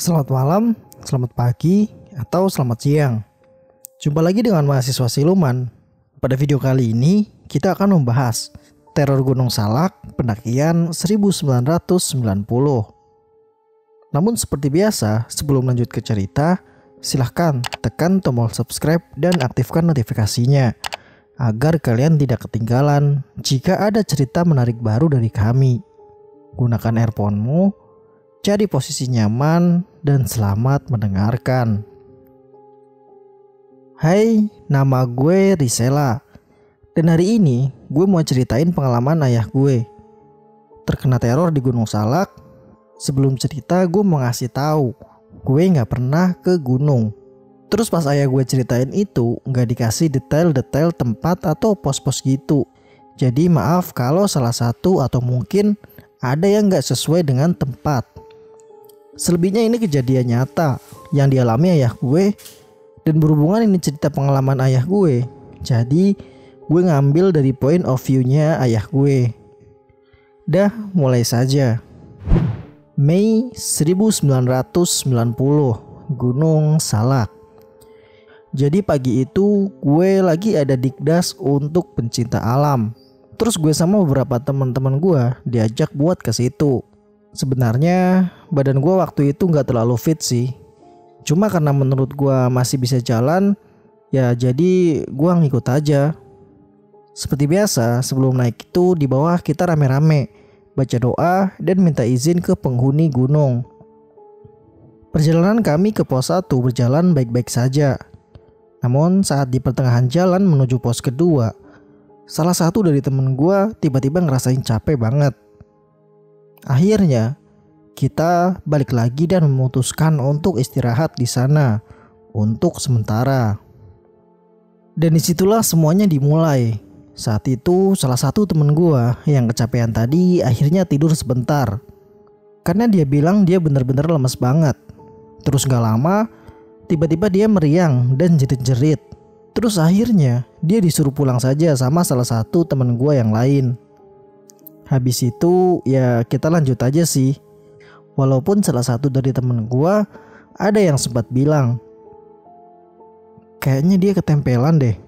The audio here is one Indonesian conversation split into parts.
Selamat malam, selamat pagi, atau selamat siang. Jumpa lagi dengan mahasiswa siluman. Pada video kali ini, kita akan membahas teror Gunung Salak pendakian 1990. Namun seperti biasa, sebelum lanjut ke cerita, silahkan tekan tombol subscribe dan aktifkan notifikasinya agar kalian tidak ketinggalan jika ada cerita menarik baru dari kami. Gunakan earphone-mu, cari posisi nyaman, dan selamat mendengarkan. Hai, nama gue Risela. Dan hari ini gue mau ceritain pengalaman ayah gue. Terkena teror di Gunung Salak. Sebelum cerita gue mau ngasih tahu, gue nggak pernah ke gunung. Terus pas ayah gue ceritain itu nggak dikasih detail-detail tempat atau pos-pos gitu. Jadi maaf kalau salah satu atau mungkin ada yang nggak sesuai dengan tempat. Selebihnya ini kejadian nyata yang dialami ayah gue dan berhubungan ini cerita pengalaman ayah gue. Jadi gue ngambil dari point of view-nya ayah gue. Dah mulai saja. Mei 1990 Gunung Salak jadi pagi itu gue lagi ada dikdas untuk pencinta alam. Terus gue sama beberapa teman-teman gue diajak buat ke situ. Sebenarnya badan gue waktu itu nggak terlalu fit sih. Cuma karena menurut gue masih bisa jalan, ya jadi gue ngikut aja. Seperti biasa, sebelum naik itu di bawah kita rame-rame, baca doa dan minta izin ke penghuni gunung. Perjalanan kami ke pos 1 berjalan baik-baik saja. Namun saat di pertengahan jalan menuju pos kedua, salah satu dari temen gue tiba-tiba ngerasain capek banget. Akhirnya, kita balik lagi dan memutuskan untuk istirahat di sana untuk sementara. Dan di situlah semuanya dimulai. Saat itu salah satu temen gue yang kecapean tadi akhirnya tidur sebentar. Karena dia bilang dia bener-bener lemes banget. Terus gak lama Tiba-tiba dia meriang dan jerit-jerit. Terus akhirnya dia disuruh pulang saja sama salah satu teman gue yang lain. Habis itu ya kita lanjut aja sih. Walaupun salah satu dari temen gue ada yang sempat bilang. Kayaknya dia ketempelan deh.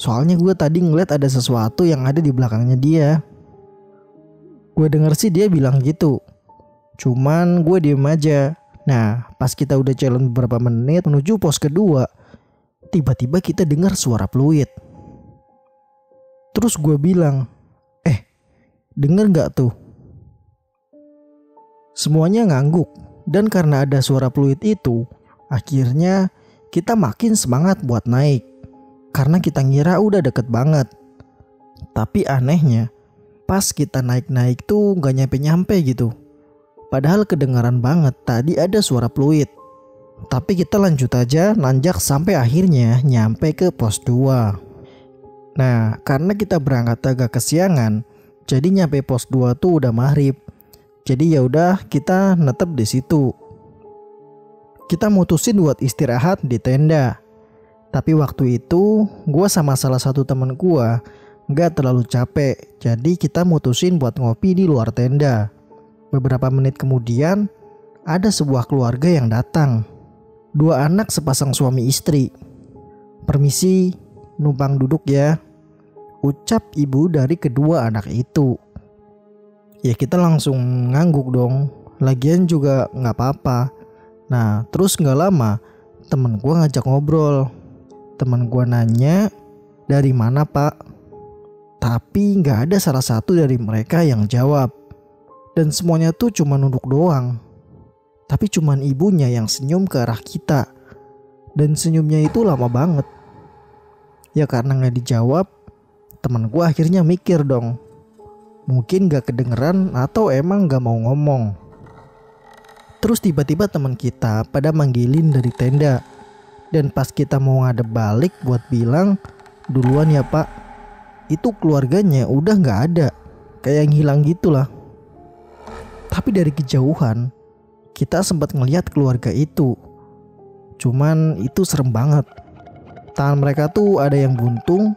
Soalnya gue tadi ngeliat ada sesuatu yang ada di belakangnya dia. Gue denger sih dia bilang gitu. Cuman gue diem aja Nah, pas kita udah jalan beberapa menit menuju pos kedua, tiba-tiba kita dengar suara fluid. Terus gue bilang, denger gak tuh? Semuanya ngangguk, dan karena ada suara fluid itu, akhirnya kita makin semangat buat naik. Karena kita ngira udah deket banget. Tapi anehnya, pas kita naik-naik tuh gak nyampe-nyampe gitu Padahal kedengaran banget tadi ada suara fluid. Tapi kita lanjut aja nanjak sampai akhirnya nyampe ke pos 2. Nah, karena kita berangkat agak kesiangan, jadi nyampe pos 2 tuh udah maghrib. Jadi ya udah kita netep di situ. Kita mutusin buat istirahat di tenda. Tapi waktu itu gue sama salah satu temen gue nggak terlalu capek, jadi kita mutusin buat ngopi di luar tenda. Beberapa menit kemudian, ada sebuah keluarga yang datang. Dua anak sepasang suami istri. Permisi, numpang duduk ya. Ucap ibu dari kedua anak itu. Ya kita langsung ngangguk dong. Lagian juga nggak apa-apa. Nah terus nggak lama temen gue ngajak ngobrol. Temen gue nanya dari mana pak? Tapi nggak ada salah satu dari mereka yang jawab. Dan semuanya tuh cuma nunduk doang. Tapi cuman ibunya yang senyum ke arah kita. Dan senyumnya itu lama banget. Ya karena nggak dijawab, teman gue akhirnya mikir dong. Mungkin gak kedengeran atau emang gak mau ngomong. Terus tiba-tiba teman kita pada manggilin dari tenda. Dan pas kita mau ngadep balik buat bilang, duluan ya pak. Itu keluarganya udah gak ada. Kayak yang hilang gitu lah. Tapi dari kejauhan kita sempat ngelihat keluarga itu. Cuman itu serem banget. Tangan mereka tuh ada yang buntung,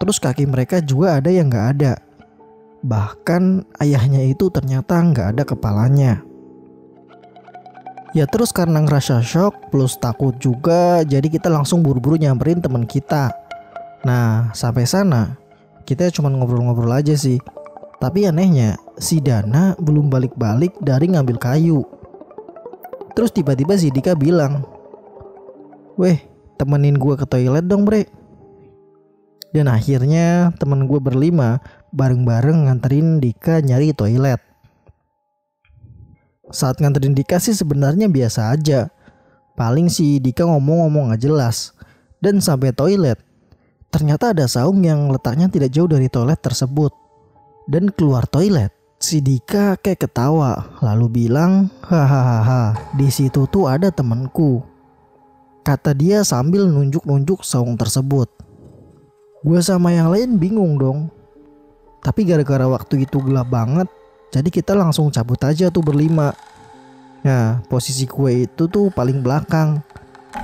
terus kaki mereka juga ada yang gak ada. Bahkan ayahnya itu ternyata gak ada kepalanya. Ya terus karena ngerasa shock plus takut juga jadi kita langsung buru-buru nyamperin teman kita. Nah sampai sana kita cuma ngobrol-ngobrol aja sih. Tapi anehnya si Dana belum balik-balik dari ngambil kayu. Terus tiba-tiba si Dika bilang, Weh temenin gue ke toilet dong bre. Dan akhirnya temen gue berlima bareng-bareng nganterin Dika nyari toilet. Saat nganterin Dika sih sebenarnya biasa aja. Paling si Dika ngomong-ngomong gak jelas. Dan sampai toilet, ternyata ada saung yang letaknya tidak jauh dari toilet tersebut. Dan keluar toilet, si Dika kayak ketawa lalu bilang, hahaha, di situ tuh ada temanku. Kata dia sambil nunjuk-nunjuk saung tersebut. Gue sama yang lain bingung dong. Tapi gara-gara waktu itu gelap banget, jadi kita langsung cabut aja tuh berlima. Nah, posisi gue itu tuh paling belakang.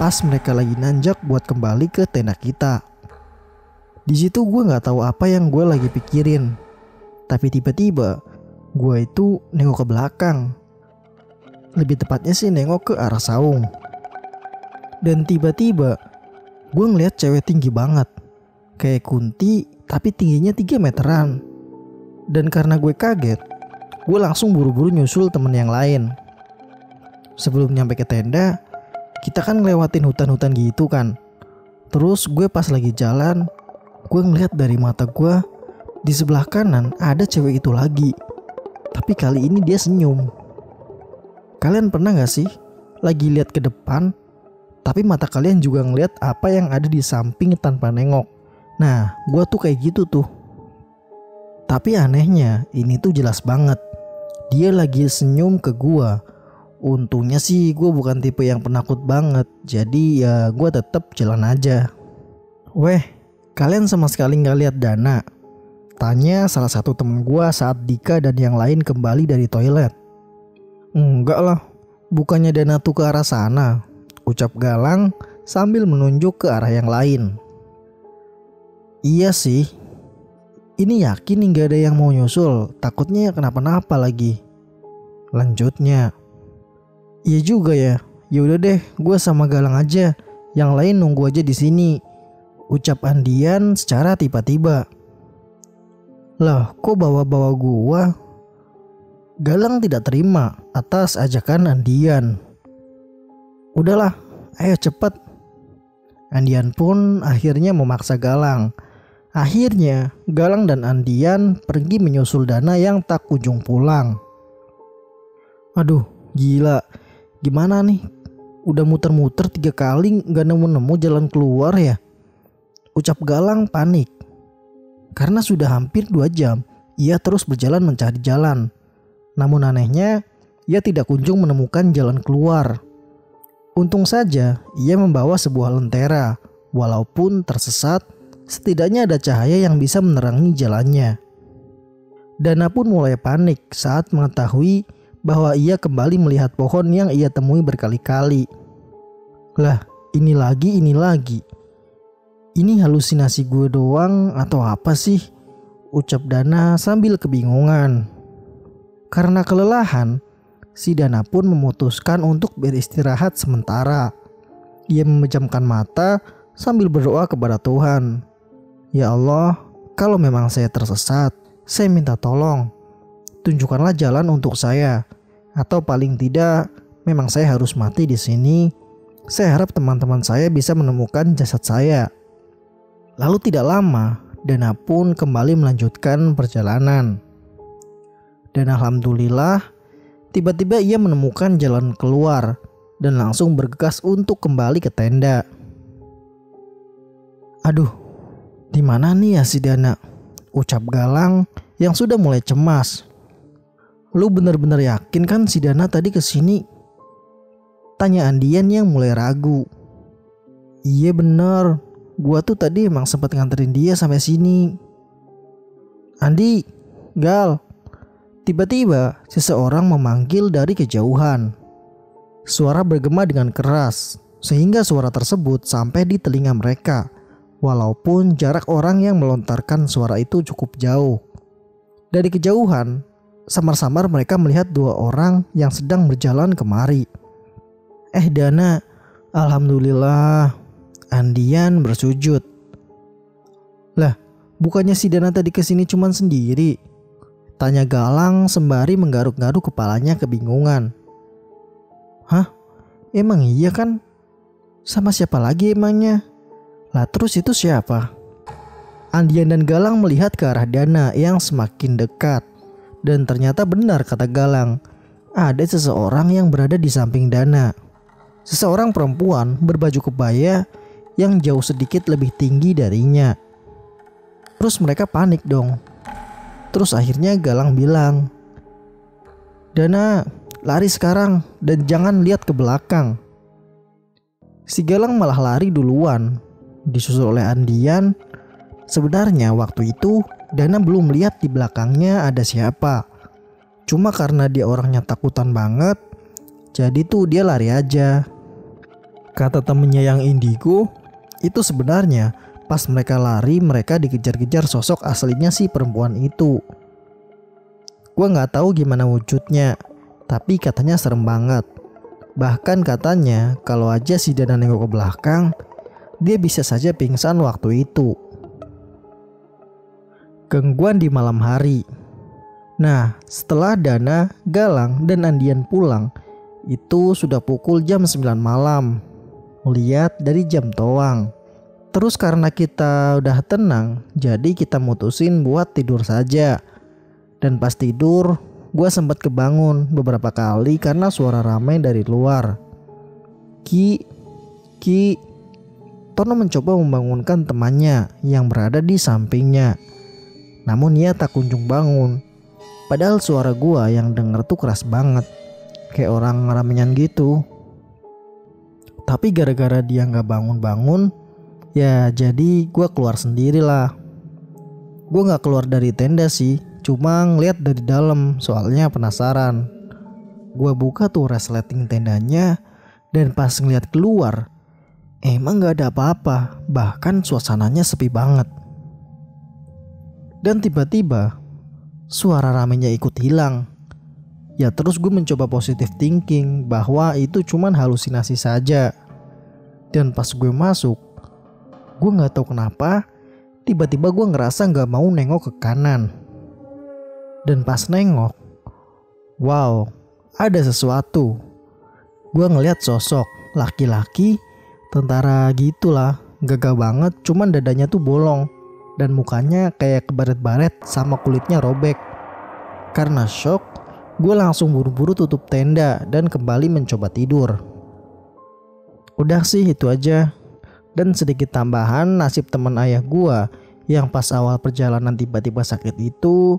Pas mereka lagi nanjak buat kembali ke tenda kita. Di situ gue nggak tahu apa yang gue lagi pikirin. Tapi tiba-tiba gue itu nengok ke belakang. Lebih tepatnya sih nengok ke arah saung. Dan tiba-tiba gue ngeliat cewek tinggi banget. Kayak kunti tapi tingginya 3 meteran. Dan karena gue kaget, gue langsung buru-buru nyusul temen yang lain. Sebelum nyampe ke tenda, kita kan ngelewatin hutan-hutan gitu kan. Terus gue pas lagi jalan, gue ngeliat dari mata gue di sebelah kanan ada cewek itu lagi. Tapi kali ini dia senyum. Kalian pernah gak sih lagi lihat ke depan, tapi mata kalian juga ngeliat apa yang ada di samping tanpa nengok. Nah, gue tuh kayak gitu tuh. Tapi anehnya, ini tuh jelas banget dia lagi senyum ke gua. Untungnya sih gue bukan tipe yang penakut banget, jadi ya gue tetap jalan aja. Weh, kalian sama sekali nggak lihat Dana? Tanya salah satu temen gue saat Dika dan yang lain kembali dari toilet. Enggak lah, bukannya Dana tuh ke arah sana. Ucap Galang sambil menunjuk ke arah yang lain. Iya sih, ini yakin nih gak ada yang mau nyusul, takutnya kenapa-napa lagi. Lanjutnya, iya juga ya. Ya udah deh, gue sama Galang aja. Yang lain nunggu aja di sini. Ucap Andian secara tiba-tiba. Lah, kok bawa-bawa gua? Galang tidak terima atas ajakan Andian. Udahlah, ayo cepet. Andian pun akhirnya memaksa Galang Akhirnya, Galang dan Andian pergi menyusul Dana yang tak kunjung pulang. Aduh, gila. Gimana nih? Udah muter-muter tiga kali gak nemu-nemu jalan keluar ya? Ucap Galang panik. Karena sudah hampir dua jam, ia terus berjalan mencari jalan. Namun anehnya, ia tidak kunjung menemukan jalan keluar. Untung saja ia membawa sebuah lentera, walaupun tersesat setidaknya ada cahaya yang bisa menerangi jalannya. Dana pun mulai panik saat mengetahui bahwa ia kembali melihat pohon yang ia temui berkali-kali. Lah, ini lagi, ini lagi. Ini halusinasi gue doang atau apa sih? Ucap Dana sambil kebingungan. Karena kelelahan, si Dana pun memutuskan untuk beristirahat sementara. Ia memejamkan mata sambil berdoa kepada Tuhan. Ya Allah, kalau memang saya tersesat, saya minta tolong. Tunjukkanlah jalan untuk saya. Atau paling tidak, memang saya harus mati di sini. Saya harap teman-teman saya bisa menemukan jasad saya. Lalu tidak lama, Dana pun kembali melanjutkan perjalanan. Dan alhamdulillah, tiba-tiba ia menemukan jalan keluar dan langsung bergegas untuk kembali ke tenda. Aduh, di mana nih ya si Dana? Ucap Galang yang sudah mulai cemas. Lu bener-bener yakin kan si Dana tadi ke sini? Tanya Andian yang mulai ragu. Iya bener, gua tuh tadi emang sempat nganterin dia sampai sini. Andi, Gal, tiba-tiba seseorang memanggil dari kejauhan. Suara bergema dengan keras, sehingga suara tersebut sampai di telinga mereka walaupun jarak orang yang melontarkan suara itu cukup jauh. Dari kejauhan, samar-samar mereka melihat dua orang yang sedang berjalan kemari. Eh Dana, Alhamdulillah, Andian bersujud. Lah, bukannya si Dana tadi ke sini cuman sendiri? Tanya Galang sembari menggaruk-garuk kepalanya kebingungan. Hah? Emang iya kan? Sama siapa lagi emangnya? Lah terus itu siapa? Andian dan Galang melihat ke arah Dana yang semakin dekat. Dan ternyata benar kata Galang, ada seseorang yang berada di samping Dana. Seseorang perempuan berbaju kebaya yang jauh sedikit lebih tinggi darinya. Terus mereka panik dong. Terus akhirnya Galang bilang, Dana, lari sekarang dan jangan lihat ke belakang. Si Galang malah lari duluan, disusul oleh Andian. Sebenarnya waktu itu Dana belum lihat di belakangnya ada siapa. Cuma karena dia orangnya takutan banget, jadi tuh dia lari aja. Kata temennya yang indigo, itu sebenarnya Pas mereka lari, mereka dikejar-kejar sosok aslinya si perempuan itu. Gue nggak tahu gimana wujudnya, tapi katanya serem banget. Bahkan katanya kalau aja si Dana nengok ke belakang, dia bisa saja pingsan waktu itu. Gangguan di malam hari. Nah, setelah Dana, Galang, dan Andian pulang, itu sudah pukul jam 9 malam. Lihat dari jam toang. Terus karena kita udah tenang, jadi kita mutusin buat tidur saja. Dan pas tidur, gue sempat kebangun beberapa kali karena suara ramai dari luar. Ki, Ki, Tono mencoba membangunkan temannya yang berada di sampingnya. Namun ia tak kunjung bangun. Padahal suara gua yang denger tuh keras banget. Kayak orang ramenyan gitu. Tapi gara-gara dia nggak bangun-bangun, Ya jadi gue keluar sendiri lah. Gue gak keluar dari tenda sih, cuma ngeliat dari dalam soalnya penasaran. Gue buka tuh resleting tendanya dan pas ngeliat keluar, emang gak ada apa-apa, bahkan suasananya sepi banget. Dan tiba-tiba suara ramenya ikut hilang. Ya terus gue mencoba positive thinking bahwa itu cuman halusinasi saja. Dan pas gue masuk, Gue gak tahu kenapa, tiba-tiba gue ngerasa gak mau nengok ke kanan. Dan pas nengok, wow, ada sesuatu. Gue ngeliat sosok laki-laki, tentara gitulah, gagah banget, cuman dadanya tuh bolong. Dan mukanya kayak kebaret-baret sama kulitnya robek. Karena shock, gue langsung buru-buru tutup tenda dan kembali mencoba tidur. Udah sih itu aja. Dan sedikit tambahan nasib teman ayah gua yang pas awal perjalanan tiba-tiba sakit itu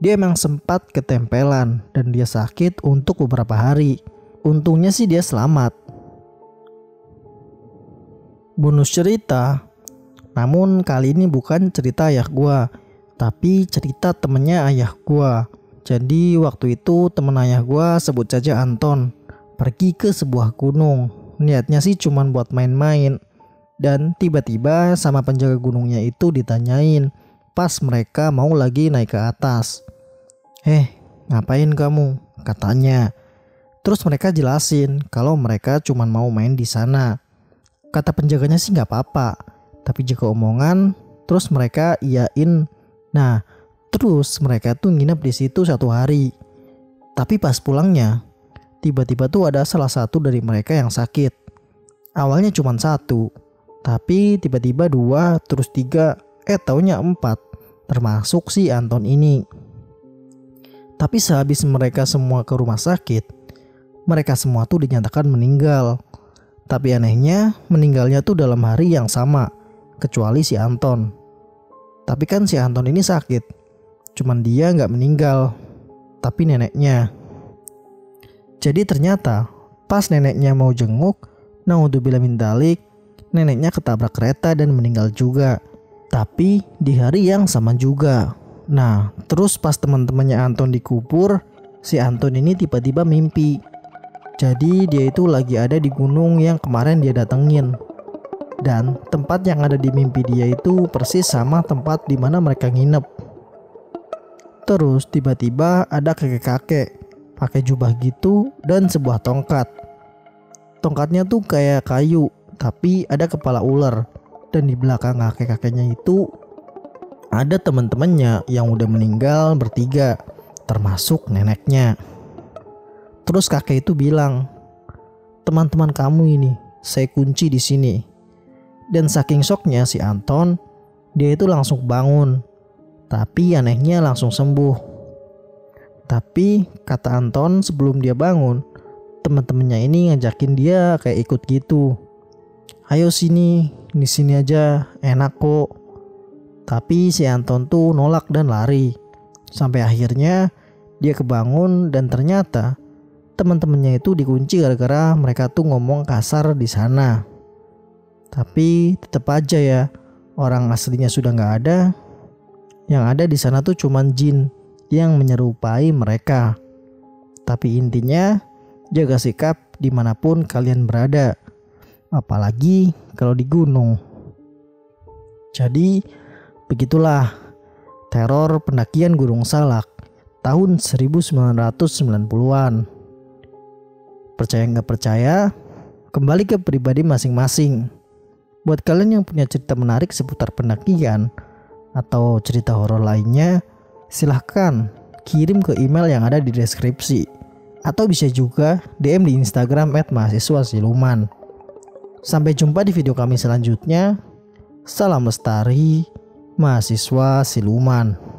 dia emang sempat ketempelan dan dia sakit untuk beberapa hari. Untungnya sih dia selamat. Bonus cerita, namun kali ini bukan cerita ayah gua, tapi cerita temennya ayah gua. Jadi waktu itu temen ayah gua sebut saja Anton pergi ke sebuah gunung. Niatnya sih cuma buat main-main. Dan tiba-tiba sama penjaga gunungnya itu ditanyain pas mereka mau lagi naik ke atas. Eh, ngapain kamu? Katanya. Terus mereka jelasin kalau mereka cuma mau main di sana. Kata penjaganya sih nggak apa-apa, tapi jika omongan, terus mereka iyain. Nah, terus mereka tuh nginep di situ satu hari. Tapi pas pulangnya, tiba-tiba tuh ada salah satu dari mereka yang sakit. Awalnya cuma satu, tapi tiba-tiba dua, terus tiga, eh taunya empat. Termasuk si Anton ini. Tapi sehabis mereka semua ke rumah sakit, mereka semua tuh dinyatakan meninggal. Tapi anehnya, meninggalnya tuh dalam hari yang sama, kecuali si Anton. Tapi kan si Anton ini sakit, cuman dia nggak meninggal, tapi neneknya. Jadi ternyata pas neneknya mau jenguk, naudzubillah min dalik, neneknya ketabrak kereta dan meninggal juga. Tapi di hari yang sama juga. Nah, terus pas teman-temannya Anton dikubur, si Anton ini tiba-tiba mimpi. Jadi dia itu lagi ada di gunung yang kemarin dia datengin. Dan tempat yang ada di mimpi dia itu persis sama tempat di mana mereka nginep. Terus tiba-tiba ada kakek-kakek pakai jubah gitu dan sebuah tongkat. Tongkatnya tuh kayak kayu, tapi ada kepala ular. Dan di belakang kakek-kakeknya itu ada teman-temannya yang udah meninggal bertiga, termasuk neneknya. Terus kakek itu bilang, teman-teman kamu ini saya kunci di sini. Dan saking shocknya si Anton, dia itu langsung bangun. Tapi anehnya langsung sembuh. Tapi kata Anton sebelum dia bangun, teman-temannya ini ngajakin dia kayak ikut gitu. Ayo sini, di sini aja, enak kok. Tapi si Anton tuh nolak dan lari. Sampai akhirnya dia kebangun dan ternyata teman-temannya itu dikunci gara-gara mereka tuh ngomong kasar di sana. Tapi tetap aja ya, orang aslinya sudah nggak ada. Yang ada di sana tuh cuman jin yang menyerupai mereka. Tapi intinya jaga sikap di mana pun kalian berada. Apalagi kalau di gunung. Jadi begitulah teror pendakian Gunung Salak tahun 1990-an. Percaya nggak percaya, kembali ke pribadi masing-masing. Buat kalian yang punya cerita menarik seputar pendakian atau cerita horor lainnya, silahkan kirim ke email yang ada di deskripsi atau bisa juga DM di Instagram mahasiswa siluman. Sampai jumpa di video kami selanjutnya. Salam lestari, mahasiswa siluman.